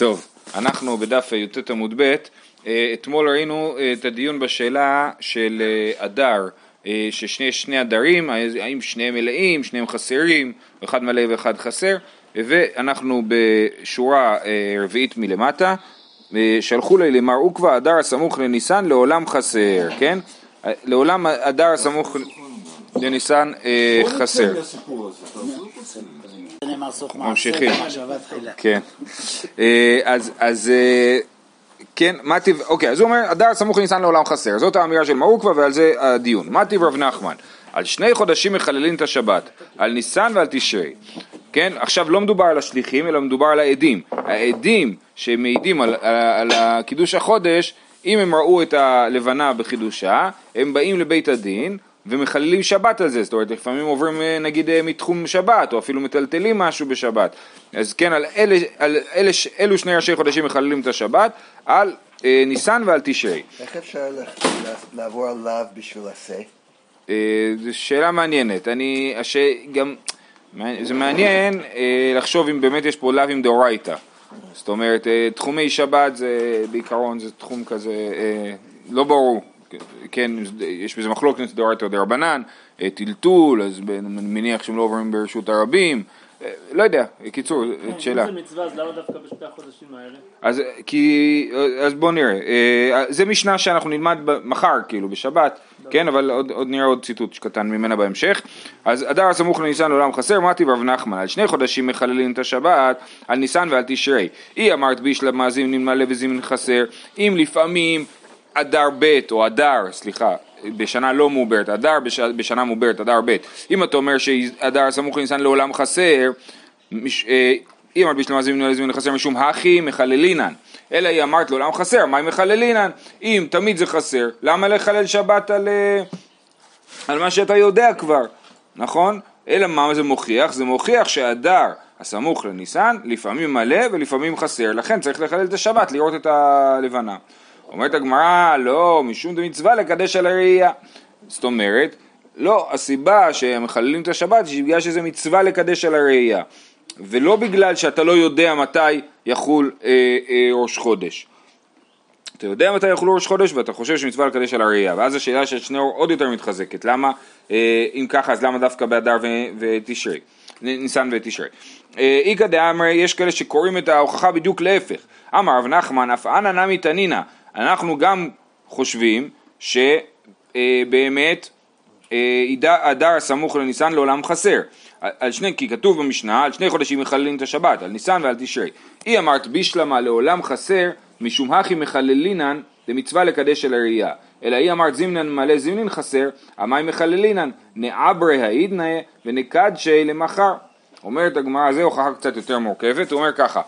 טוב, אנחנו בדף י"ט עמוד ב', אה, אתמול ראינו אה, את הדיון בשאלה של אה, אדר, ששני שני הדרים, האם שניהם מלאים, שניהם חסרים, אחד מלא ואחד חסר, ואנחנו בשורה רביעית מלמטה, שלחו לי למר עוקווה אדר הסמוך לניסן לעולם חסר, כן? לעולם אדר הסמוך לניסן חסר. ממשיכים. כן. אה, אז אה, כן, מה טיב, אוקיי, אז הוא אומר, הדר סמוך לניסן לעולם חסר, זאת האמירה של מרוקווה ועל זה הדיון. מה טיב רב נחמן? על שני חודשים מחללים את השבת, על ניסן ועל תשרי. כן, עכשיו לא מדובר על השליחים, אלא מדובר על העדים. העדים שמעידים על, על, על קידוש החודש, אם הם ראו את הלבנה בחידושה, הם באים לבית הדין, ומחללים שבת על זה, זאת אומרת לפעמים עוברים אה, נגיד אה, מתחום שבת או אפילו מטלטלים משהו בשבת. אז כן על, אלה, על אלה, אלו שני ראשי חודשים מחללים את השבת על אה, ניסן ועל תשרי. איך אפשר לעבור על לאו בשביל עשה? אה, זו שאלה מעניינת, אני, הש... גם, זה מעניין אה, לחשוב אם באמת יש פה לאו עם דאורייתא. זאת אומרת אה, תחומי שבת זה בעיקרון זה תחום כזה אה, לא ברור כן, יש בזה מחלוקת דאורייתא דרבנן, אה, טלטול, אז אני מניח שהם לא עוברים ברשות הרבים, אה, לא יודע, קיצור, כן, שאלה. אם זה מצווה, אז למה דווקא בשתי החודשים האלה? אז, כי, אז בואו נראה, אה, זה משנה שאנחנו נלמד מחר, כאילו, בשבת, כן, אבל עוד, עוד נראה עוד ציטוט קטן ממנה בהמשך. אז אדר הסמוך לניסן לעולם חסר, מתי רב נחמן, על שני חודשים מחללים את השבת, על ניסן ועל תשרי. היא אמרת בישלה מאזין נמלא וזימן חסר, אם לפעמים אדר ב' או אדר, סליחה, בשנה לא מעוברת, אדר בש, בשנה מעוברת, אדר ב', אם אתה אומר שאדר סמוך לניסן לעולם חסר, מש, אה, אם אמרת בשלמה זימנו לזימנו חסר משום הכי מחללינן, אלא היא אמרת לעולם חסר, מה היא מחללינן? אם תמיד זה חסר, למה לחלל שבת על, אה, על מה שאתה יודע כבר, נכון? אלא מה זה מוכיח? זה מוכיח שאדר הסמוך לניסן לפעמים מלא ולפעמים חסר, לכן צריך לחלל את השבת, לראות את הלבנה. אומרת הגמרא, לא, משום דמצווה לקדש על הראייה. זאת אומרת, לא, הסיבה שהם מחללים את השבת היא בגלל שזה מצווה לקדש על הראייה, ולא בגלל שאתה לא יודע מתי יחול אה, אה, ראש חודש. אתה יודע מתי יחול ראש חודש ואתה חושב שמצווה לקדש על הראייה, ואז השאלה של שניאור עוד יותר מתחזקת, למה, אה, אם ככה, אז למה דווקא באדר ותשרי, ניסן ותשרי. איכא דאמרי, יש כאלה שקוראים את ההוכחה בדיוק להפך. אמר רב נחמן, אף אנא נמי תנינא, אנחנו גם חושבים שבאמת אדר הסמוך לניסן לעולם חסר. על שני, כי כתוב במשנה, על שני חודשים מחללים את השבת, על ניסן ועל תשרי. היא אמרת בישלמה לעולם חסר, משום הכי מחללינן למצווה לקדש על הראייה. אלא היא אמרת זימנן מלא זימנין חסר, המים מחללינן, נעברי העידנא ונקדשי למחר. אומרת הגמרא, זו הוכחה קצת יותר מורכבת, הוא אומר ככה,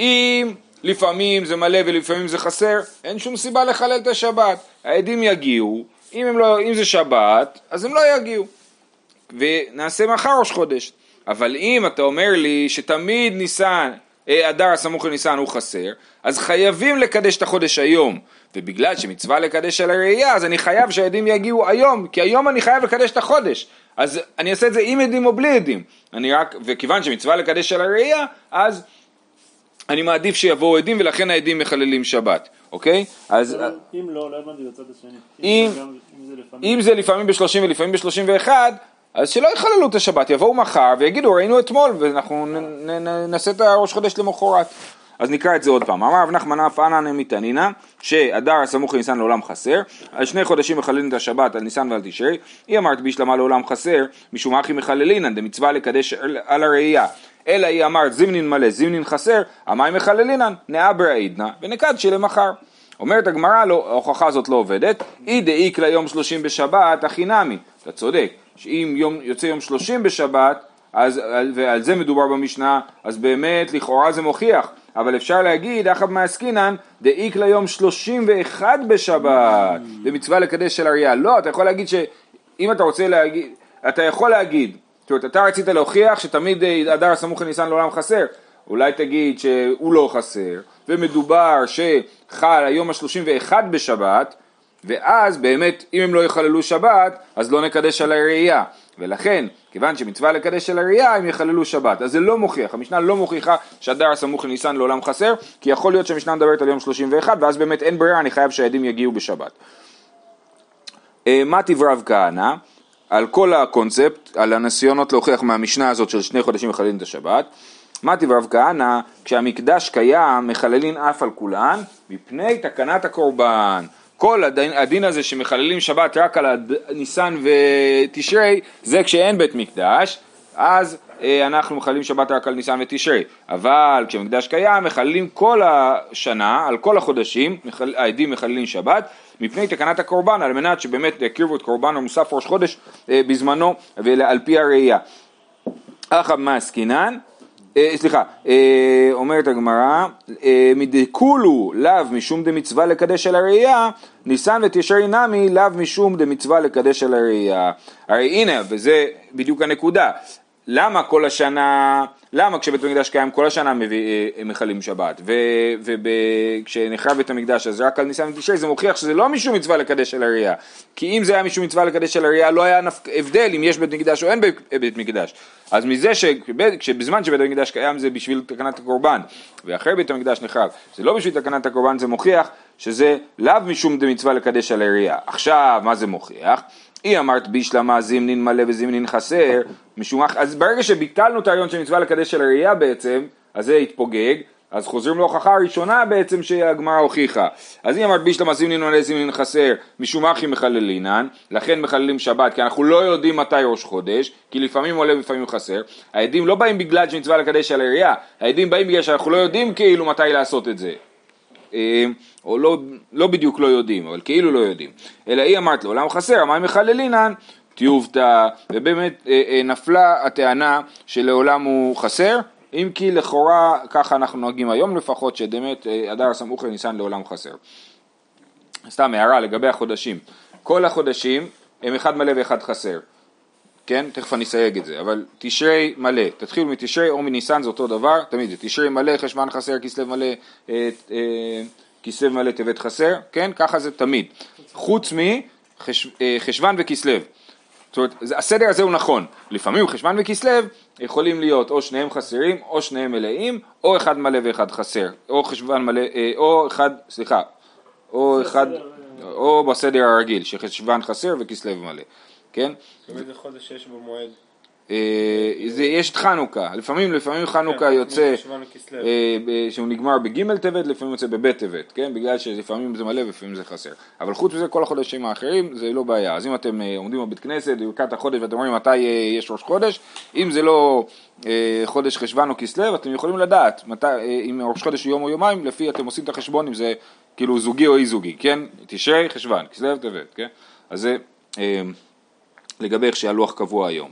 אם לפעמים זה מלא ולפעמים זה חסר, אין שום סיבה לחלל את השבת. העדים יגיעו, אם, לא, אם זה שבת, אז הם לא יגיעו. ונעשה מחר ראש חודש. אבל אם אתה אומר לי שתמיד ניסן, אה, אדר הסמוך לניסן הוא חסר, אז חייבים לקדש את החודש היום. ובגלל שמצווה לקדש על הראייה, אז אני חייב שהעדים יגיעו היום, כי היום אני חייב לקדש את החודש. אז אני אעשה את זה עם עדים או בלי עדים. אני רק, וכיוון שמצווה לקדש על הראייה, אז אני מעדיף שיבואו עדים ולכן העדים מחללים שבת, אוקיי? אז... אם לא, לא הבנתי בצד השני. אם, אם זה לפעמים ב-30 ולפעמים ב-31, אז שלא יחללו את השבת, יבואו מחר ויגידו ראינו אתמול ואנחנו נעשה את הראש חודש למחרת. אז נקרא את זה עוד פעם. אמר רב נחמן אף אנא מתענינה, שאדר הסמוך לניסן לעולם חסר, על שני חודשים מחללים את השבת על ניסן ועל תשרי, היא אמרת בישלמה לעולם חסר, משום אחי מחללינן דמצווה לקדש על הראייה. אלא היא אמרת זימנין מלא, זימנין חסר, המים מחללינן, נאברה עידנא, ונקד שלמחר. אומרת הגמרא, לא, ההוכחה הזאת לא עובדת, אי דאיק ליום שלושים בשבת, הכי נמי. אתה צודק, שאם יום, יוצא יום שלושים בשבת, אז, ועל זה מדובר במשנה, אז באמת לכאורה זה מוכיח, אבל אפשר להגיד, אחב מעסקינן, דאיק ליום שלושים ואחד בשבת, במצווה לקדש של אריה. לא, אתה יכול להגיד שאם אתה רוצה להגיד, אתה יכול להגיד זאת אומרת, אתה רצית להוכיח שתמיד אה, אדר הסמוך לניסן לעולם חסר. אולי תגיד שהוא לא חסר, ומדובר שחל היום השלושים ואחד בשבת, ואז באמת, אם הם לא יחללו שבת, אז לא נקדש על הראייה. ולכן, כיוון שמצווה לקדש של הראייה, הם יחללו שבת. אז זה לא מוכיח, המשנה לא מוכיחה שהדר הסמוך לניסן לעולם חסר, כי יכול להיות שהמשנה מדברת על יום 31, ואז באמת אין ברירה, אני חייב שהעדים יגיעו בשבת. אה, מה תברב כהנא? על כל הקונספט, על הניסיונות להוכיח מהמשנה הזאת של שני חודשים מחללים את השבת. מה תברב כהנא? כשהמקדש קיים מחללין אף על כולן מפני תקנת הקורבן. כל הדין, הדין הזה שמחללים שבת רק על ניסן ותשרי זה כשאין בית מקדש אז אנחנו מחללים שבת רק על ניסן ותשרי אבל כשהמקדש קיים מחללים כל השנה על כל החודשים העדים מחללים שבת מפני תקנת הקורבן על מנת שבאמת יקריבו את קורבן המוסף ראש חודש אה, בזמנו ועל פי הראייה. אחא מה עסקינן אה, סליחה, אה, אומרת הגמרא, אה, מדכולו לאו משום דמצווה לקדש על הראייה, ניסן ותשרי נמי לאו משום דמצווה לקדש על הראייה. הרי הנה, וזה בדיוק הנקודה, למה כל השנה, למה כשבית המקדש קיים כל השנה מביא, אה, מכלים שבת וכשנחרב בית המקדש אז רק על ניסן ותשרי זה מוכיח שזה לא משום מצווה לקדש על הראייה כי אם זה היה משום מצווה לקדש על הראייה לא היה נפק, הבדל אם יש בית מקדש או אין בית, בית מקדש. אז מזה שבזמן שבית המקדש קיים זה בשביל תקנת הקורבן. ואחרי בית המקדש נחרב זה לא בשביל תקנת הקורבן זה מוכיח שזה לאו משום דמצווה לקדש על הראייה עכשיו מה זה מוכיח? היא אמרת בישלמה זימנין מלא וזימנין חסר, משום אז ברגע שביטלנו את הרעיון של מצווה לקדש של הראייה בעצם, אז זה התפוגג, אז חוזרים להוכחה הראשונה בעצם שהגמרא הוכיחה. אז היא אמרת בישלמה זימנין מלא זימנין חסר, משום אחי מחללינן, לכן מחללים שבת, כי אנחנו לא יודעים מתי ראש חודש, כי לפעמים עולה ולפעמים חסר. העדים לא באים בגלל שמצווה לקדש של הראייה, העדים באים בגלל שאנחנו לא יודעים כאילו מתי לעשות את זה. אה, או לא, לא בדיוק לא יודעים, אבל כאילו לא יודעים. אלא היא אמרת לעולם חסר, המים מחללינן, טיובתא, ובאמת אה, אה, נפלה הטענה שלעולם הוא חסר, אם כי לכאורה ככה אנחנו נוהגים היום לפחות, שבאמת אדר סמוך לניסן לעולם חסר. סתם הערה לגבי החודשים, כל החודשים הם אחד מלא ואחד חסר, כן? תכף אני אסייג את זה, אבל תשרי מלא, תתחילו מתשרי או מניסן זה אותו דבר, תמיד זה תשרי מלא, חשבן חסר, כסלו מלא, אה, אה, כסלו מלא טבת חסר, כן? ככה זה תמיד. חוץ מחשוון אה, וכסלו. זאת אומרת, הסדר הזה הוא נכון. לפעמים חשוון וכסלו יכולים להיות או שניהם חסרים, או שניהם מלאים, או אחד מלא ואחד חסר. או חשוון מלא, אה, או אחד, סליחה, או אחד, או בסדר הרגיל, שחשוון חסר וכסלו מלא. כן? באיזה חודש יש בו מועד? אה, זה, יש את חנוכה, לפעמים, לפעמים חנוכה כן, יוצא. אה, שהוא נגמר בג' טבת, לפעמים יוצא בב' טבת, כן? בגלל שלפעמים זה מלא ולפעמים זה חסר. אבל חוץ מזה, כל החודשים האחרים זה לא בעיה. אז אם אתם אה, עומדים בבית כנסת, ברכת החודש, ואתם אומרים מתי יש ראש חודש, אם זה לא חודש חשוון או כסלו, אתם יכולים לדעת מתי, אם ראש חודש הוא יום או יומיים, לפי אתם עושים את החשבון אם זה כאילו זוגי או אי זוגי, כן? תשרי, חשוון, כסלו, טבת, כן? אז זה... לגבי איך שהלוח קבוע היום.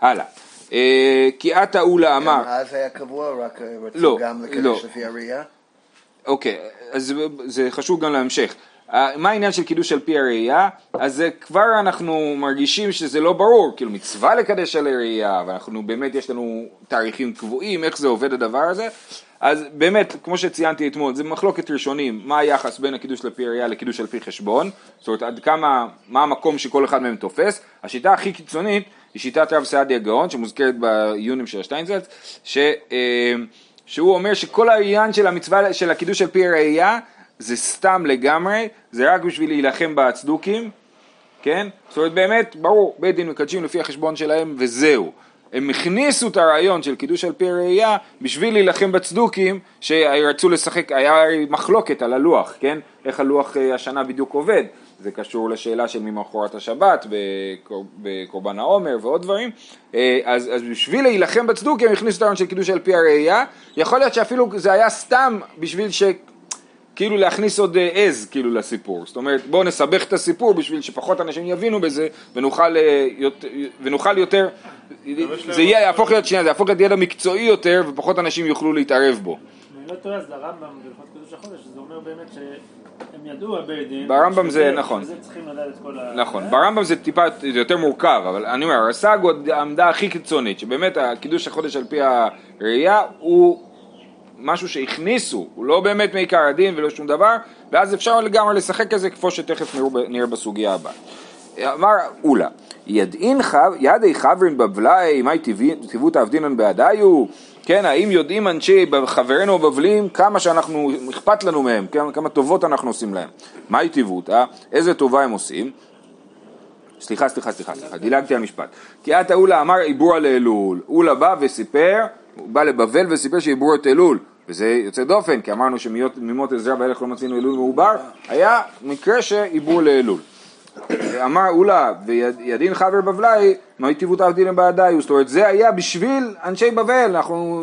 הלאה. אה, כי עתה אולה גם אמר, אז היה קבוע, רק רצו לא, גם לא. לקדש לפי הראייה? אוקיי, אז זה- חשוב גם להמשך. אה, מה העניין של קידוש על פי הראייה? אז כבר אנחנו מרגישים שזה לא ברור, כאילו מצווה לקדש על הראייה, ואנחנו באמת יש לנו תאריכים קבועים, איך זה עובד הדבר הזה, אז באמת, כמו שציינתי אתמול, זה מחלוקת ראשונים, מה היחס בין הקידוש על פי הראייה לקידוש על פי חשבון, זאת אומרת עד כמה, מה המקום שכל אחד מהם תופס, השיטה הכי קיצונית היא שיטת רב סעדיה גאון, שמוזכרת בעיונים של השטיינזלץ, ש... אה, שהוא אומר שכל העניין של המצווה של הקידוש על פי הראייה זה סתם לגמרי, זה רק בשביל להילחם בצדוקים, כן? זאת אומרת באמת, ברור, בית דין מקדשים לפי החשבון שלהם וזהו. הם הכניסו את הרעיון של קידוש על פי הראייה בשביל להילחם בצדוקים שרצו לשחק, היה מחלוקת על הלוח, כן? איך הלוח אה, השנה בדיוק עובד. זה קשור לשאלה של ממחרת השבת בקור- בקורבן העומר ועוד דברים. אה, אז, אז בשביל להילחם בצדוקים הם הכניסו את הרעיון של קידוש על פי הראייה. יכול להיות שאפילו זה היה סתם בשביל ש... כאילו להכניס עוד אה, עז כאילו לסיפור, זאת אומרת בואו נסבך את הסיפור בשביל שפחות אנשים יבינו בזה ונוכל, אה, ונוכל יותר, זה יהיה, יהפוך להיות שנייה, זה יהפוך להיות ידע מקצועי יותר ופחות אנשים יוכלו להתערב בו. אני לא טועה, אז לרמב"ם בהלכות קדוש החודש, זה אומר באמת שהם ידעו הבית דין. ברמב"ם זה נכון. נכון, ברמב"ם זה טיפה, יותר מורכב, אבל אני אומר, הרס"ג הוא העמדה הכי קיצונית, שבאמת הקידוש החודש על פי הראייה הוא משהו שהכניסו, הוא לא באמת מעיקר הדין ולא שום דבר, ואז אפשר לגמרי לשחק כזה כמו שתכף נראה בסוגיה הבאה. אמר אולה, ידעין חב, ידי חברין בבלי, מאי טיבות האבדינן בעדיו? כן, האם יודעים אנשי חברינו הבבלים כמה שאנחנו, אכפת לנו מהם, כמה, טובות אנחנו עושים להם? מהי טיבותא? איזה טובה הם עושים? סליחה, סליחה, סליחה, סליחה, דילגתי על משפט. כי עתה אולה אמר עיבורה לאלול. אולה בא וסיפר, הוא בא לבבל וסיפר שעיברו את אלול. וזה יוצא דופן, כי אמרנו שממות עזרא ואילך לא מצינו אלול מעובר, היה מקרה שעיבור לאלול. אמר אולה וידין חבר בבלי, מה היטיבות עבדינם בעדיו, זאת אומרת זה היה בשביל אנשי בבל,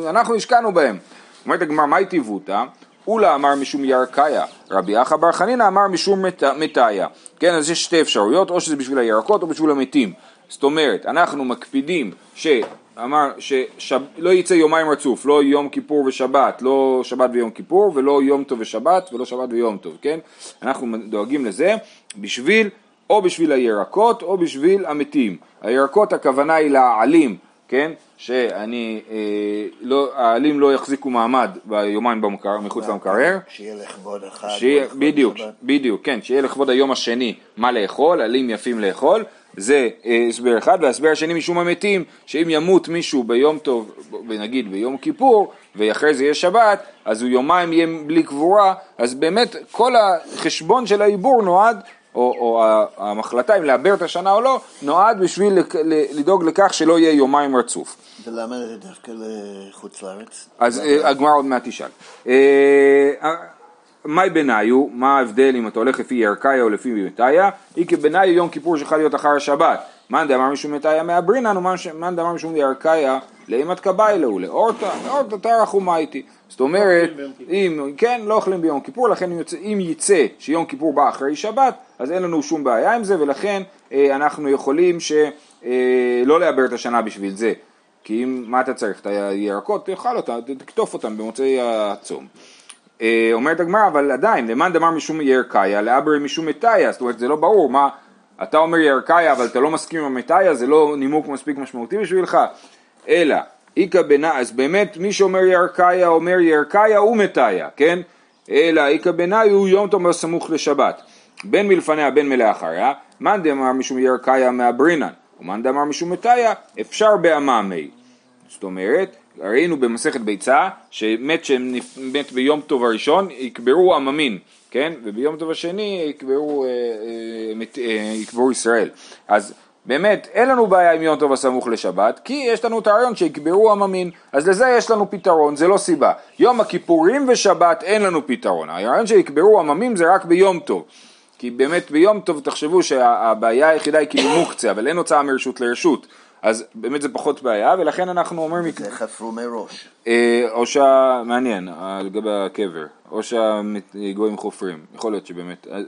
אנחנו, השקענו בהם. אומרת הגמר, מה היטיבותא? אולה אמר משום ירקיה, רבי אחא בר חנינא אמר משום מטיה. כן, אז יש שתי אפשרויות, או שזה בשביל הירקות או בשביל המתים. זאת אומרת, אנחנו מקפידים שאמר שלא יצא יומיים רצוף, לא יום כיפור ושבת, לא שבת ויום כיפור, ולא יום טוב ושבת, ולא שבת ויום טוב, כן? אנחנו דואגים לזה בשביל, או בשביל הירקות או בשביל המתים. הירקות הכוונה היא לעלים, כן? שאני, אה, לא, העלים לא יחזיקו מעמד ביומיים במקר, מחוץ למקרר. שיהיה לכבוד אחד. שיהיה, בדיוק, שבת. בדיוק, כן, שיהיה לכבוד היום השני מה לאכול, עלים יפים לאכול, זה אה, הסבר אחד, וההסבר השני משום המתים, שאם ימות מישהו ביום טוב, נגיד ביום כיפור, ואחרי זה יהיה שבת, אז הוא יומיים יהיה בלי קבורה, אז באמת כל החשבון של העיבור נועד או, או המחלטה אם לעבר את השנה או לא, נועד בשביל לדאוג לכך שלא יהיה יומיים רצוף. ולמה זה דווקא לחוץ לארץ? אז אה, הגמרא עוד מעט תשאל. אה, מאי בניו, מה ההבדל אם אתה הולך לפי ירקאיה או לפי מתיה? אי כבניו יום כיפור שלך להיות אחר השבת. מאן דאמר משום מתיה מאברינן ומאן דאמר משום ירקאיה לאימת קביילה ולאורתא, לאורתא תרח ומייטי. זאת אומרת, כיפור. אם, כן, לא אוכלים ביום כיפור, לכן אם יצא שיום כיפור בא אחרי שבת, אז אין לנו שום בעיה עם זה, ולכן אה, אנחנו יכולים שלא לא לעבר את השנה בשביל זה. כי אם, מה אתה צריך? את הירקות, תאכל אותם, תקטוף אותם במוצאי הצום. אה, אומרת הגמרא, אבל עדיין, למאן דמר משום ירקאיה, לאברי משום מטיה, זאת אומרת זה לא ברור, מה, אתה אומר ירקאיה אבל אתה לא מסכים עם המטיה, זה לא נימוק מספיק משמעותי בשבילך, אלא, איכא בנה, אז באמת מי שאומר ירקאיה אומר ירקאיה ומטיה, כן? אלא איכא בנאי הוא יום טוב סמוך לשבת, בין מלפניה בין מלאחריה, מאן דאמר משום ירקאיה מאברינן, ומאן דאמר משום מטיה, אפשר בעממי. זאת אומרת, ראינו במסכת ביצה, שמת שמת ביום טוב הראשון, יקברו עממין, כן? וביום טוב השני יקברו, אה, אה, אה, יקברו ישראל. אז באמת, אין לנו בעיה עם יום טוב הסמוך לשבת, כי יש לנו את הרעיון שיקברו עממין, אז לזה יש לנו פתרון, זה לא סיבה. יום הכיפורים ושבת אין לנו פתרון, הרעיון שיקברו עממים זה רק ביום טוב. כי באמת ביום טוב תחשבו שהבעיה היחידה היא כאילו מוקצה, אבל אין הוצאה מרשות לרשות. אז באמת זה פחות בעיה, ולכן אנחנו אומרים, זה חפרו מראש. אה, או שה... מעניין, אה, לגבי הקבר, או שהגויים חופרים, יכול להיות שבאמת, אה, אה,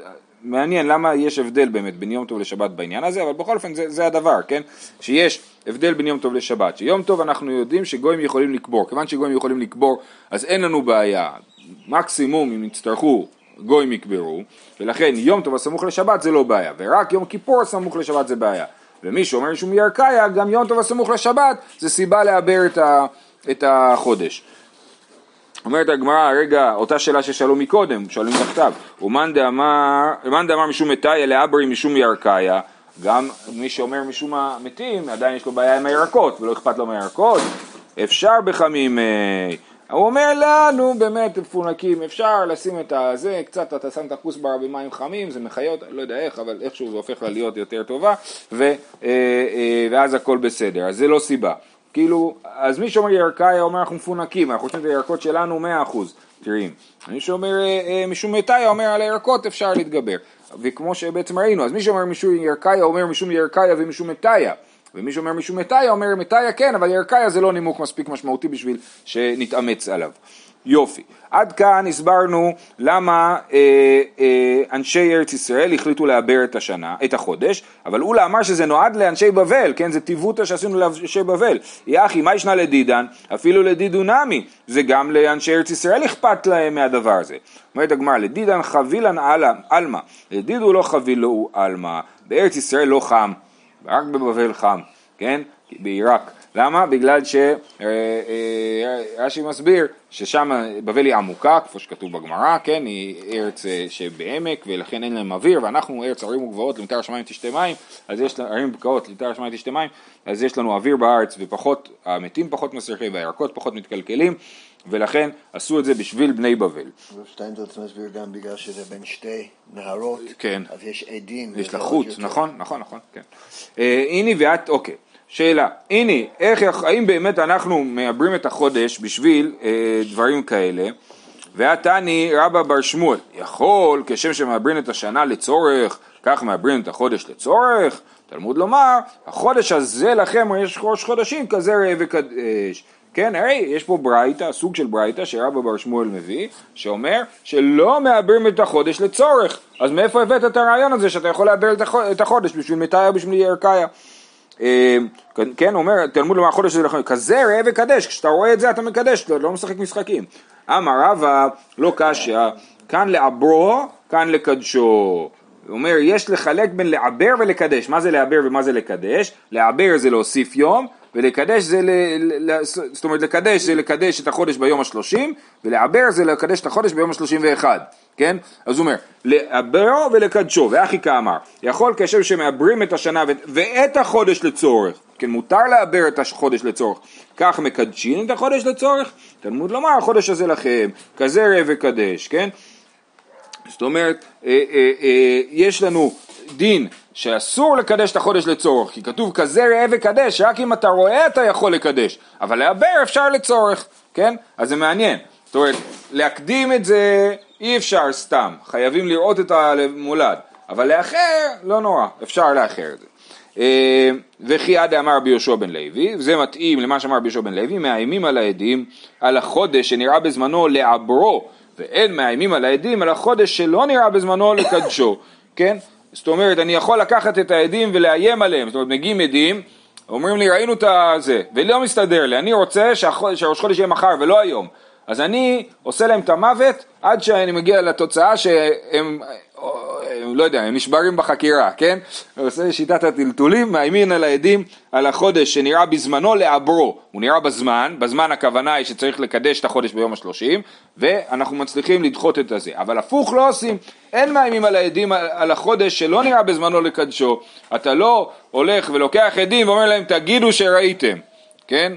מעניין למה יש הבדל באמת בין יום טוב לשבת בעניין הזה, אבל בכל אופן זה, זה הדבר, כן? שיש הבדל בין יום טוב לשבת, שיום טוב אנחנו יודעים שגויים יכולים לקבור, כיוון שגויים יכולים לקבור, אז אין לנו בעיה, מקסימום אם יצטרכו גויים יקברו, ולכן יום טוב הסמוך לשבת זה לא בעיה, ורק יום כיפור הסמוך לשבת זה בעיה. ומי שאומר שום ירקאיה, גם יום טוב הסמוך לשבת, זה סיבה לעבר את, ה, את החודש. אומרת הגמרא, רגע, אותה שאלה ששאלו מקודם, שואלים תחתיו, ומאן דאמר, משום מתיה לאברי משום ירקאיה, גם מי שאומר משום המתים, עדיין יש לו בעיה עם הירקות, ולא אכפת לו מהירקות, אפשר בחמימי. הוא אומר לנו, באמת מפונקים, אפשר לשים את הזה, קצת אתה שם את הכוסברה במים חמים, זה מחיות, לא יודע איך, אבל איכשהו זה הופך לה להיות יותר טובה, ו, אה, אה, ואז הכל בסדר, אז זה לא סיבה. כאילו, אז מי שאומר ירקאיה אומר אנחנו מפונקים, אנחנו חושבים את הירקות שלנו 100% טריים. מי שאומר אה, משום מטאיה אומר על הירקות אפשר להתגבר. וכמו שבעצם ראינו, אז מי שאומר משום ירקאיה אומר משום ירקאיה ומשום מטאיה. ומי שאומר משום מטאיה אומר מטאיה כן, אבל ירקאיה זה לא נימוק מספיק משמעותי בשביל שנתאמץ עליו. יופי. עד כאן הסברנו למה אה, אה, אנשי ארץ ישראל החליטו לעבר את השנה, את החודש, אבל אולה אמר שזה נועד לאנשי בבל, כן? זה טיבותא שעשינו לאנשי בבל. יחי, מה ישנה לדידן? אפילו לדידו נמי. זה גם לאנשי ארץ ישראל אכפת להם מהדבר הזה. אומרת הגמרא, לדידן חבילן עלמא. לדידו לא חבילו עלמא, בארץ ישראל לא חם, רק בבבל חם. כן? בעיראק. למה? בגלל שרש"י מסביר ששם בבל היא עמוקה, כמו שכתוב בגמרא, כן? היא ארץ אה, שבעמק ולכן אין להם אוויר, ואנחנו ארץ ערים וגבעות למטר השמיים תשתה מים, אז יש לנו, ערים בקעות למטר השמיים תשתה מים, אז יש לנו אוויר בארץ ופחות, המתים פחות מסריחים והירקות פחות מתקלקלים, ולכן עשו את זה בשביל בני בבל. שטיינזלץ מסביר גם בגלל שזה בין שתי נהרות, כן. אז יש עדים. יש יותר. נכון, נכון, נכון, כן. אה, הנה ואת, אוקיי, שאלה, הנה, איך, האם באמת אנחנו מעברים את החודש בשביל אה, דברים כאלה? ועתני רבא בר שמואל, יכול כשם שמעברים את השנה לצורך, כך מעברים את החודש לצורך? תלמוד לומר, החודש הזה לכם יש ראש חודשים כזה ראה וקדש. כן, הרי יש פה ברייתא, סוג של ברייתא שרבא בר שמואל מביא, שאומר שלא מעברים את החודש לצורך. אז מאיפה הבאת את הרעיון הזה שאתה יכול לעבר את החו- את החודש בשביל מתיה או בשביל ירקיה? אה, כן, אומר, תלמוד לומר החודש הזה לכם, כזה ראה וקדש, כשאתה רואה את זה אתה מקדש, אתה לא משחק משחקים. אמר רבא, לא קשיא, כאן לעברו, כאן לקדשו. הוא אומר, יש לחלק בין לעבר ולקדש. מה זה לעבר ומה זה לקדש? לעבר זה להוסיף יום, ולקדש זה, ל, ל, זאת אומרת לקדש זה לקדש את החודש ביום השלושים, ולעבר זה לקדש את החודש ביום השלושים ואחד, כן? אז הוא אומר, לעברו ולקדשו, ואחי כאמר, יכול כשם שמעברים את השנה ואת, ואת החודש לצורך, כן, מותר לעבר את החודש לצורך, כך מקדשים את החודש לצורך, תלמוד לומר, החודש הזה לכם, כזה ראה וקדש, כן? זאת אומרת, אה, אה, אה, יש לנו דין שאסור לקדש את החודש לצורך, כי כתוב כזה ראה וקדש, רק אם אתה רואה אתה יכול לקדש, אבל לעבר אפשר לצורך, כן? אז זה מעניין. זאת אומרת, להקדים את זה אי אפשר סתם, חייבים לראות את המולד, אבל לאחר, לא נורא, אפשר לאחר את זה. אה, וכי עד אמר רבי יהושע בן לוי, וזה מתאים למה שאמר רבי יהושע בן לוי, מאיימים על העדים על החודש שנראה בזמנו לעברו, ואין מאיימים על העדים על החודש שלא נראה בזמנו לקדשו, כן? זאת אומרת, אני יכול לקחת את העדים ולאיים עליהם, זאת אומרת, מגיעים עדים, אומרים לי ראינו את הזה, ולא מסתדר לי, אני רוצה שהראש חודש יהיה מחר ולא היום, אז אני עושה להם את המוות עד שאני מגיע לתוצאה שהם, הם, לא יודע, הם נשברים בחקירה, כן? עושה שיטת הטלטולים, מאיימים על העדים על החודש שנראה בזמנו לעברו, הוא נראה בזמן, בזמן הכוונה היא שצריך לקדש את החודש ביום השלושים, ואנחנו מצליחים לדחות את הזה, אבל הפוך לא עושים, אין מאיימים על העדים על החודש שלא נראה בזמנו לקדשו, אתה לא הולך ולוקח עדים ואומר להם תגידו שראיתם, כן?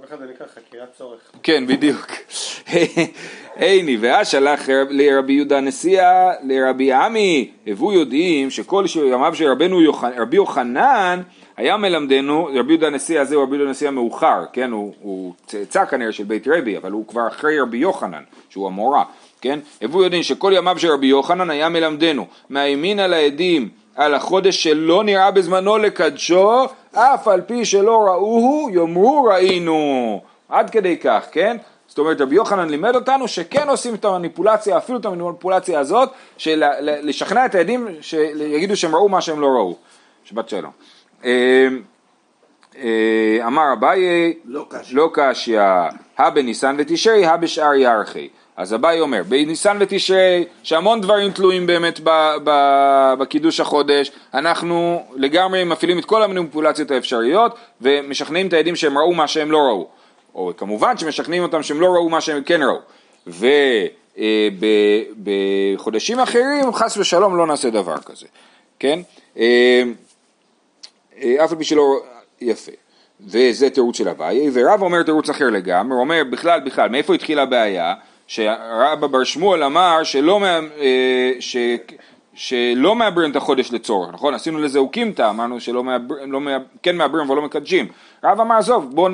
כל אחד זה נקרא חקירת צורך. כן, בדיוק. הנה, ואז שלח רב- לרבי יהודה הנשיאה לרבי עמי, הבו יודעים שכל ימיו של רבנו יוחנן, רבי יוחנן היה מלמדנו, רבי יהודה הנשיא הזה הוא רבי יהודה הנשיא המאוחר, כן, הוא, הוא צאצא כנראה של בית רבי, אבל הוא כבר אחרי רבי יוחנן, שהוא המורה, כן, הבו יודעים שכל ימיו של רבי יוחנן היה מלמדנו, מהימין על העדים על החודש שלא נראה בזמנו לקדשו, אף על פי שלא ראוהו, יאמרו ראינו. עד כדי כך, כן? זאת אומרת, רבי יוחנן לימד אותנו שכן עושים את המניפולציה, אפילו את המניפולציה הזאת, של לשכנע את העדים שיגידו שהם ראו מה שהם לא ראו. שבת שלום. אה, אה, אמר אביי, לא. לא קשיא, הא בניסן ותשרי, הא בשאר ירחי. אז אביי אומר, בניסן ותשרי, שהמון דברים תלויים באמת ב, ב, בקידוש החודש, אנחנו לגמרי מפעילים את כל המניפולציות האפשריות, ומשכנעים את העדים שהם ראו מה שהם לא ראו. או כמובן שמשכנעים אותם שהם לא ראו מה שהם כן ראו. ובחודשים אחרים, חס ושלום, לא נעשה דבר כזה, כן? אה, אה, אף על פי שלא, יפה. וזה תירוץ של אביי, ורב אומר תירוץ אחר לגמרי, הוא אומר בכלל בכלל, מאיפה התחילה הבעיה? שרבא בר שמואל אמר שלא, אה, ש, שלא מעברים את החודש לצורך, נכון? עשינו לזה אוקימתא, אמרנו שלא מעברים, לא כן מעברים אבל לא מקדשים. רב אמר עזוב, בוא,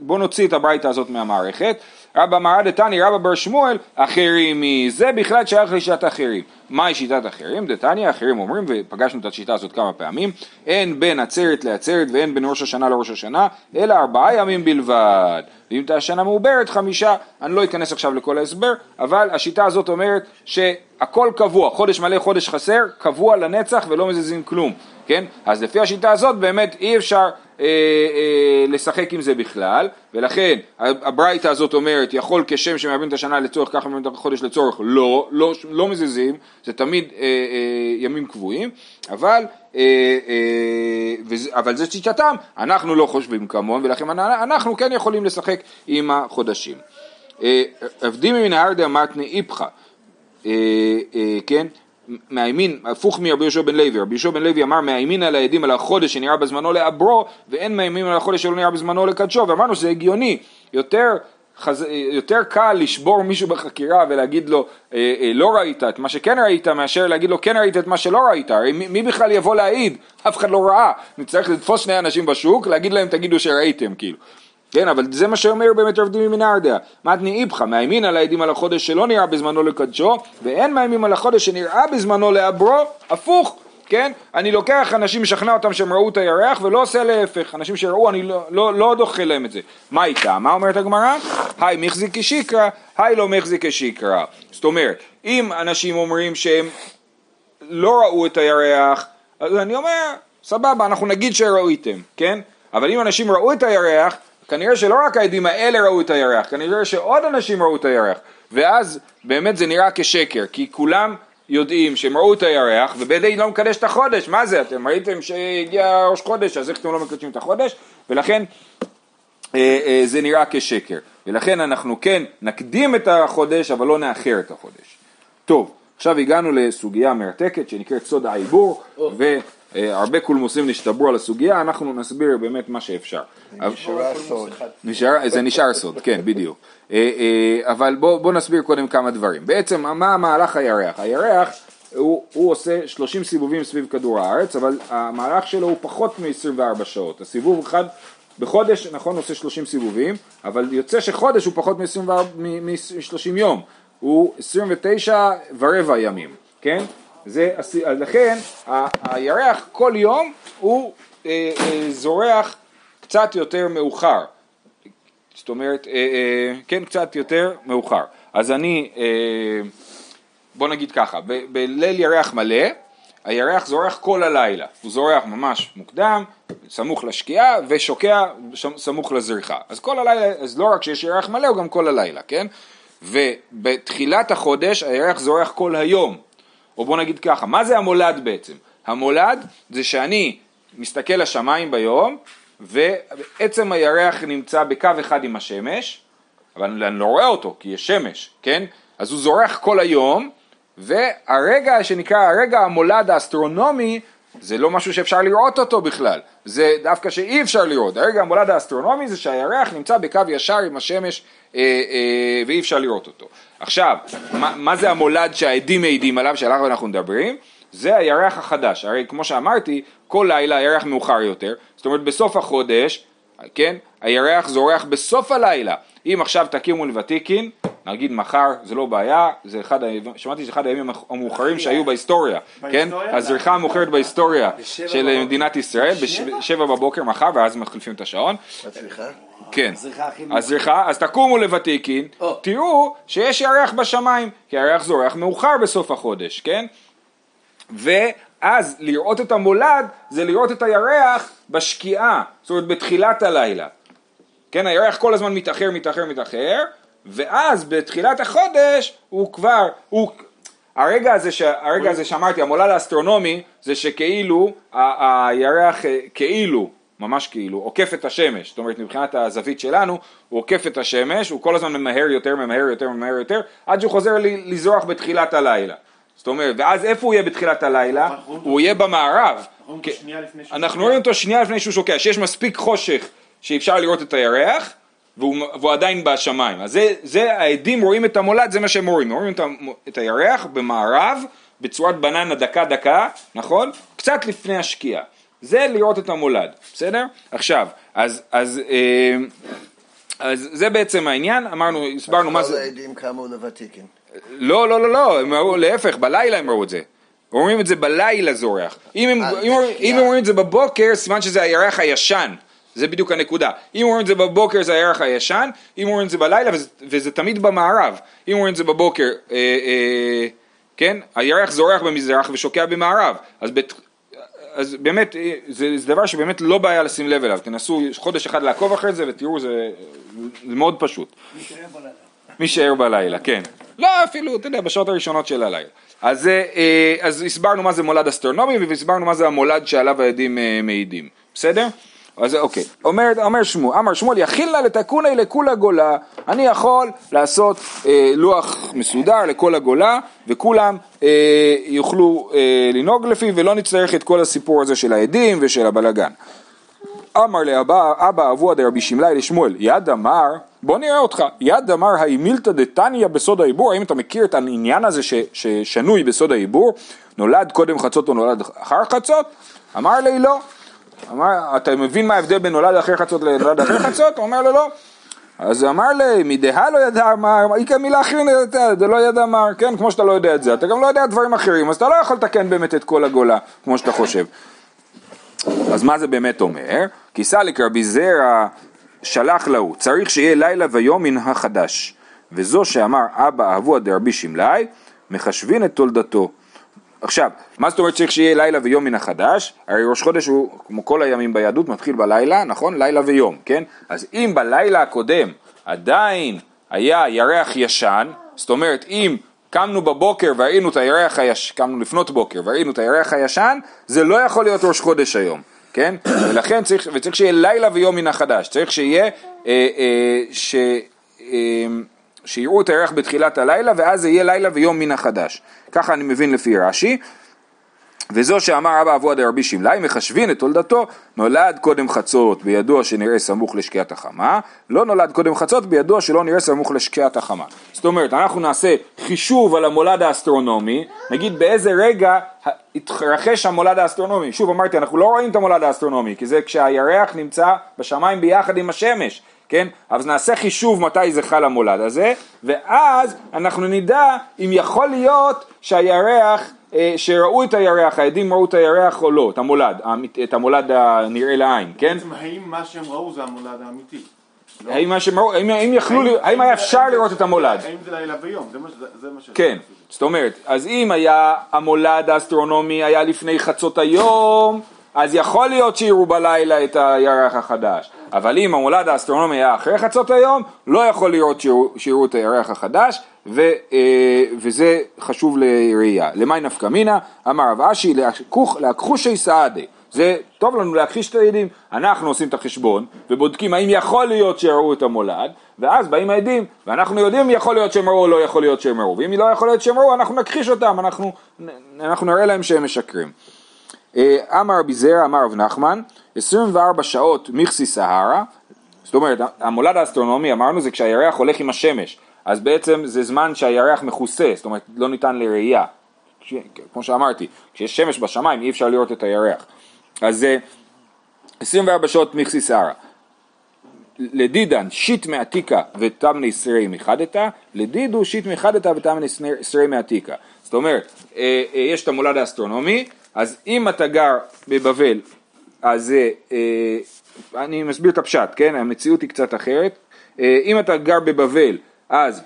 בוא נוציא את הברייתא הזאת מהמערכת. רבא אמר דתני רבא בר שמואל אחרים מי, זה בכלל שייך לשיטת האחרים. מהי שיטת האחרים? דתני האחרים אומרים, ופגשנו את השיטה הזאת כמה פעמים, אין בין עצרת לעצרת ואין בין ראש השנה לראש השנה, אלא ארבעה ימים בלבד. ואם תהיה השנה מעוברת חמישה, אני לא אכנס עכשיו לכל ההסבר, אבל השיטה הזאת אומרת שהכל קבוע, חודש מלא, חודש חסר, קבוע לנצח ולא מזיזים כלום. כן? אז לפי השיטה הזאת באמת אי אפשר אה, אה, לשחק עם זה בכלל, ולכן הברייתא הזאת אומרת יכול כשם שמאבדים את השנה לצורך ככה מאבדים את החודש לצורך לא, לא, לא מזיזים, זה תמיד אה, אה, ימים קבועים, אבל, אה, אה, וזה, אבל זה שיטתם, אנחנו לא חושבים כמוהם ולכן אנחנו כן יכולים לשחק עם החודשים. אה, עבדים מן הארדה מתני איפכא, אה, אה, כן? מהימין, הפוך מרבי יהושע בן לוי, רבי יהושע בן לוי אמר מהימין על העדים על החודש שנראה בזמנו לעברו ואין מהימין על החודש שלא נראה בזמנו לקדשו. ואמרנו שזה הגיוני, יותר, חז... יותר קל לשבור מישהו בחקירה ולהגיד לו אה, אה, לא ראית את מה שכן ראית מאשר להגיד לו כן ראית את מה שלא ראית, הרי מי, מי בכלל יבוא להעיד? אף אחד לא ראה, נצטרך לתפוס שני אנשים בשוק, להגיד להם תגידו שראיתם כאילו כן, אבל זה מה שאומר באמת רב דימי מנרדיה. מתני איפכא, מאיימין על העדים על החודש שלא נראה בזמנו לקדשו, ואין מאיימים על החודש שנראה בזמנו לעברו, הפוך. כן? אני לוקח אנשים, משכנע אותם שהם ראו את הירח ולא עושה להפך, אנשים שראו אני לא, לא, לא דוחה להם את זה. מה איתה? מה אומרת הגמרא? היי מחזיק כשיקרא, היי לא מחזיק כשיקרא. זאת אומרת, אם אנשים אומרים שהם לא ראו את הירח, אז אני אומר, סבבה, אנחנו נגיד שראיתם, כן? אבל אם אנשים ראו את הירח, כנראה שלא רק העדים האלה ראו את הירח, כנראה שעוד אנשים ראו את הירח, ואז באמת זה נראה כשקר, כי כולם יודעים שהם ראו את הירח, ובית דין לא מקדש את החודש, מה זה, אתם ראיתם שהגיע ראש חודש, אז איך אתם לא מקדשים את החודש? ולכן אה, אה, זה נראה כשקר, ולכן אנחנו כן נקדים את החודש, אבל לא נאחר את החודש. טוב, עכשיו הגענו לסוגיה מרתקת שנקראת סוד העיבור, ו... אה, הרבה קולמוסים נשתברו על הסוגיה, אנחנו נסביר באמת מה שאפשר. נשארה סוד. זה נשאר סוד, כן, בדיוק. אה, אה, אבל בואו בוא נסביר קודם כמה דברים. בעצם, מה המהלך הירח? הירח הוא, הוא עושה 30 סיבובים סביב כדור הארץ, אבל המהלך שלו הוא פחות מ-24 שעות. הסיבוב אחד בחודש, נכון, עושה 30 סיבובים, אבל יוצא שחודש הוא פחות מ-30 יום. הוא 29 ורבע ימים, כן? זה, לכן הירח כל יום הוא אה, אה, זורח קצת יותר מאוחר, זאת אומרת, אה, אה, כן קצת יותר מאוחר. אז אני, אה, בוא נגיד ככה, ב- בליל ירח מלא, הירח זורח כל הלילה, הוא זורח ממש מוקדם, סמוך לשקיעה ושוקע סמוך לזריחה. אז כל הלילה, אז לא רק שיש ירח מלא, הוא גם כל הלילה, כן? ובתחילת החודש הירח זורח כל היום, או בוא נגיד ככה, מה זה המולד בעצם? המולד זה שאני מסתכל לשמיים ביום ועצם הירח נמצא בקו אחד עם השמש, אבל אני לא רואה אותו כי יש שמש, כן? אז הוא זורח כל היום והרגע שנקרא הרגע המולד האסטרונומי זה לא משהו שאפשר לראות אותו בכלל, זה דווקא שאי אפשר לראות, הרגע המולד האסטרונומי זה שהירח נמצא בקו ישר עם השמש אה, אה, ואי אפשר לראות אותו. עכשיו, מה, מה זה המולד שהעדים מעידים עליו שעליו אנחנו מדברים? זה הירח החדש, הרי כמו שאמרתי, כל לילה הירח מאוחר יותר, זאת אומרת בסוף החודש, כן, הירח זורח בסוף הלילה, אם עכשיו תקימו לוותיקין, נגיד מחר, זה לא בעיה, זה אחד, שמעתי שזה אחד הימים המאוחרים שהיו בהיסטוריה, כן? הזריחה המאוחרת בהיסטוריה של מדינת ישראל, בשבע בבוקר מחר, ואז מחליפים את השעון. כן. הזריחה, אז תקומו לוותיקין, תראו שיש ירח בשמיים, כי הירח זורח מאוחר בסוף החודש, כן? ואז לראות את המולד זה לראות את הירח בשקיעה, זאת אומרת בתחילת הלילה. כן, הירח כל הזמן מתאחר, מתאחר, מתאחר, ואז בתחילת החודש הוא כבר, הוא, הרגע הזה, ש, הרגע הזה שאמרתי, המולד האסטרונומי, זה שכאילו ה, הירח אה, כאילו, ממש כאילו, עוקף את השמש, זאת אומרת מבחינת הזווית שלנו, הוא עוקף את השמש, הוא כל הזמן ממהר יותר, ממהר יותר, ממהר יותר, עד שהוא חוזר לזרוח בתחילת הלילה. זאת אומרת, ואז איפה הוא יהיה בתחילת הלילה? הוא יהיה במערב. אנחנו רואים אותו שנייה לפני שהוא שוקע, שיש מספיק חושך שאפשר לראות את הירח, והוא, והוא עדיין בשמיים. אז זה, זה, העדים רואים את המולד, זה מה שהם רואים. הם רואים את, את הירח במערב, בצורת בננה דקה דקה, נכון? קצת לפני השקיעה. זה לראות את המולד, בסדר? עכשיו, אז, אז, אה, אז זה בעצם העניין, אמרנו, הסברנו מה זה... כל העדים קמו לוותיקין. לא, לא, לא, לא, הם ראו, להפך, בלילה הם ראו את זה. אומרים את זה בלילה זורח. אם הם, אם, אם הם אומרים את זה בבוקר, סימן שזה הירח הישן. זה בדיוק הנקודה. אם אומרים את זה בבוקר זה הירח הישן, אם אומרים את זה בלילה, וזה, וזה תמיד במערב. אם אומרים את זה בבוקר, אה, אה, כן, הירח זורח במזרח ושוקע במערב. אז בת, אז באמת, אה, זה, זה דבר שבאמת לא בעיה לשים לב אליו, תנסו חודש אחד לעקוב אחרי זה ותראו, זה, זה מאוד פשוט. מי שער בלילה, כן. לא, אפילו, אתה יודע, בשעות הראשונות של הלילה. אז, אה, אז הסברנו מה זה מולד אסטרונומי והסברנו מה זה המולד שעליו העדים אה, מעידים, בסדר? אז אוקיי, אומר, אומר שמואל, אמר שמואל יכיל לה לתקוני לכולה גולה, אני יכול לעשות אה, לוח מסודר לכל הגולה וכולם אה, יוכלו אה, לנהוג לפיו ולא נצטרך את כל הסיפור הזה של העדים ושל הבלגן. אמר לאבא, אבא אבוה דרבי שמלאי לשמואל, יד אמר, בוא נראה אותך, יד אמר האמילתא דתניא בסוד העיבור, האם אתה מכיר את העניין הזה ש, ששנוי בסוד העיבור, נולד קודם חצות או נולד אחר חצות? אמר לי לא. אמר, אתה מבין מה ההבדל בין נולד אחרי חצות לנולד אחרי חצות? הוא אומר לו לא. אז אמר לי, מדהה לא ידע אמר, איכא מילה אחרין זה לא ידע אמר, כן, כמו שאתה לא יודע את זה, אתה גם לא יודע דברים אחרים, אז אתה לא יכול לתקן באמת את כל הגולה, כמו שאתה חושב. אז מה זה באמת אומר? כי סליק רבי זרע שלח להו, צריך שיהיה לילה ויום מן החדש. וזו שאמר אבא אבוה דרבי שמלאי, מחשבין את תולדתו. עכשיו, מה זאת אומרת צריך שיהיה לילה ויום מן החדש? הרי ראש חודש הוא, כמו כל הימים ביהדות, מתחיל בלילה, נכון? לילה ויום, כן? אז אם בלילה הקודם עדיין היה ירח ישן, זאת אומרת אם קמנו בבוקר וראינו את הירח הישן, קמנו לפנות בוקר וראינו את הירח הישן, זה לא יכול להיות ראש חודש היום, כן? ולכן צריך, וצריך שיהיה לילה ויום מן החדש, צריך שיהיה, אה, אה, ש... אה, שיראו את הירח בתחילת הלילה ואז זה יהיה לילה ויום מן החדש. ככה אני מבין לפי רש"י. וזו שאמר אבא אבוה דרבי שמלאי מחשבין את תולדתו נולד קודם חצות בידוע שנראה סמוך לשקיעת החמה לא נולד קודם חצות בידוע שלא נראה סמוך לשקיעת החמה זאת אומרת אנחנו נעשה חישוב על המולד האסטרונומי נגיד באיזה רגע התרחש המולד האסטרונומי שוב אמרתי אנחנו לא רואים את המולד האסטרונומי כי זה כשהירח נמצא בשמיים ביחד עם השמש כן? אז נעשה חישוב מתי זה חל המולד הזה, ואז אנחנו נדע אם יכול להיות שהירח, אה, שראו את הירח, העדים ראו את הירח או לא, את המולד, את המולד הנראה לעין, כן? בעצם האם מה שהם ראו זה המולד האמיתי? האם מה שהם ראו, האם יכלו, האם היה אפשר לראות את המולד? האם זה לילה ויום? זה מה ש... כן, זאת אומרת, אז אם היה המולד האסטרונומי היה לפני חצות היום, אז יכול להיות שיראו בלילה את הירח החדש. אבל אם המולד האסטרונומי היה אחרי חצות היום, לא יכול להיות שיראו את הירח החדש, ו, אה, וזה חשוב לראייה. למי נפקא מינה? אמר רב אשי, להכחושי סעדי. זה טוב לנו להכחיש את העדים, אנחנו עושים את החשבון ובודקים האם יכול להיות שיראו את המולד ואז באים העדים ואנחנו יודעים אם יכול להיות שהם ראו או לא יכול להיות שהם ראו ואם לא יכול להיות שהם ראו אנחנו נכחיש אותם, אנחנו, אנחנו נראה להם שהם משקרים. אה, אמר רבי זרע, אמר רב נחמן, 24 שעות מכסי סהרה, זאת אומרת, המולד האסטרונומי אמרנו זה כשהירח הולך עם השמש, אז בעצם זה זמן שהירח מכוסה, זאת אומרת לא ניתן לראייה, כמו שאמרתי, כשיש שמש בשמיים אי אפשר לראות את הירח, אז 24 שעות מכסי סהרה. לדידן שיט מעתיקה ותמני סרי מחדתה, לדידהו שית מחדתא ותמני סרי מעתיקא. זאת אומרת, אה, אה, יש את המולד האסטרונומי, אז אם אתה גר בבבל, אז אה, אני מסביר את הפשט, כן? המציאות היא קצת אחרת. אה, אם אתה גר בבבל, אז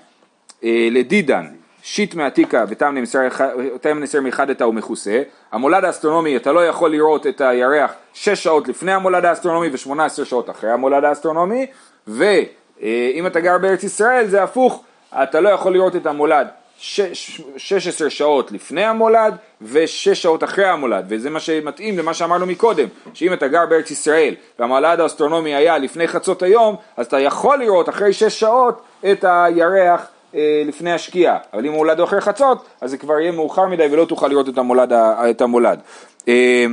אה, לדידן, שית מעתיקא ותמני סרי מחדתא הוא מכוסה. המולד האסטרונומי, אתה לא יכול לראות את הירח שש שעות לפני המולד האסטרונומי ושמונה עשרה שעות אחרי המולד האסטרונומי. ואם אתה גר בארץ ישראל זה הפוך, אתה לא יכול לראות את המולד 16 שעות לפני המולד ו-6 שעות אחרי המולד וזה מה שמתאים למה שאמרנו מקודם שאם אתה גר בארץ ישראל והמולד האסטרונומי היה לפני חצות היום אז אתה יכול לראות אחרי 6 שעות את הירח אה, לפני השקיעה אבל אם המולד הוא אחרי חצות אז זה כבר יהיה מאוחר מדי ולא תוכל לראות את המולד, את המולד. אה,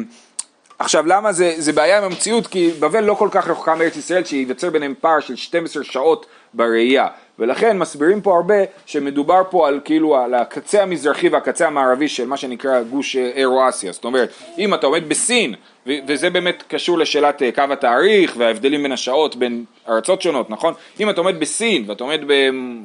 עכשיו למה זה, זה בעיה עם המציאות כי בבל לא כל כך רחוקה מארץ ישראל שייווצר ביניהם פער של 12 שעות בראייה. ולכן מסבירים פה הרבה שמדובר פה על כאילו על הקצה המזרחי והקצה המערבי של מה שנקרא גוש אירו-אסיה זאת אומרת אם אתה עומד בסין וזה באמת קשור לשאלת אה, קו התאריך וההבדלים בין השעות בין ארצות שונות נכון? אם אתה עומד בסין ואתה עומד ב...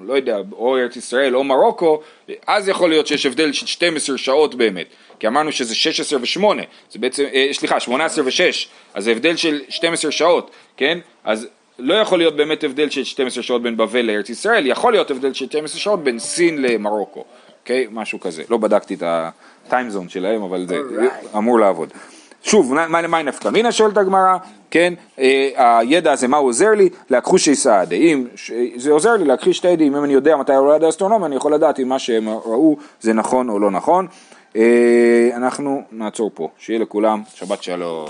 לא יודע או ארץ ישראל או מרוקו אז יכול להיות שיש הבדל של 12 שעות באמת. כי אמרנו שזה 16 ו-8 זה בעצם אה, סליחה 18 ו-6 אז זה הבדל של 12 שעות כן? אז לא יכול להיות באמת הבדל של 12 שעות בין בבל לארץ ישראל, יכול להיות הבדל של 12 שעות בין סין למרוקו, אוקיי? Okay? משהו כזה. לא בדקתי את הטיימזון שלהם, אבל זה right. אמור לעבוד. שוב, מה מה נפקא מינה שואלת הגמרא, כן, אה, הידע הזה מה הוא עוזר לי? להכחושי סעדה, אם זה עוזר לי להכחיש שתי עדים, אם אני יודע מתי נולד האסטרונומיה אני יכול לדעת אם מה שהם ראו זה נכון או לא נכון. אה, אנחנו נעצור פה, שיהיה לכולם שבת שלום.